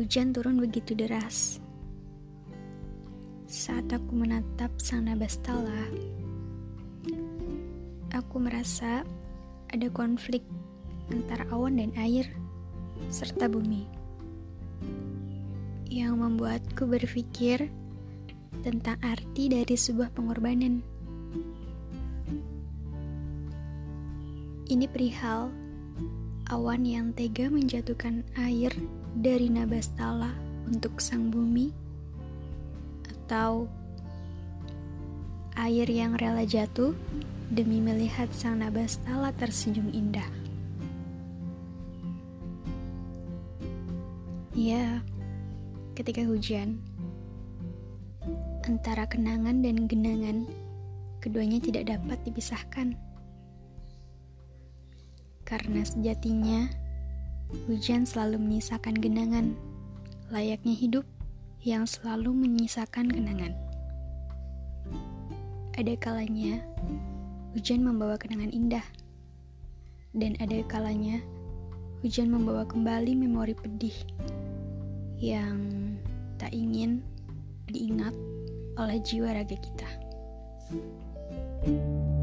Hujan turun begitu deras. Saat aku menatap sang nabastala, aku merasa ada konflik antara awan dan air serta bumi yang membuatku berpikir tentang arti dari sebuah pengorbanan. Ini perihal awan yang tega menjatuhkan air dari Nabastala untuk sang bumi, atau air yang rela jatuh demi melihat sang Nabastala tersenyum indah. Ya, ketika hujan, antara kenangan dan genangan, keduanya tidak dapat dipisahkan. Karena sejatinya, Hujan selalu menyisakan genangan, layaknya hidup yang selalu menyisakan kenangan. Ada kalanya hujan membawa kenangan indah, dan ada kalanya hujan membawa kembali memori pedih yang tak ingin diingat oleh jiwa raga kita. thank you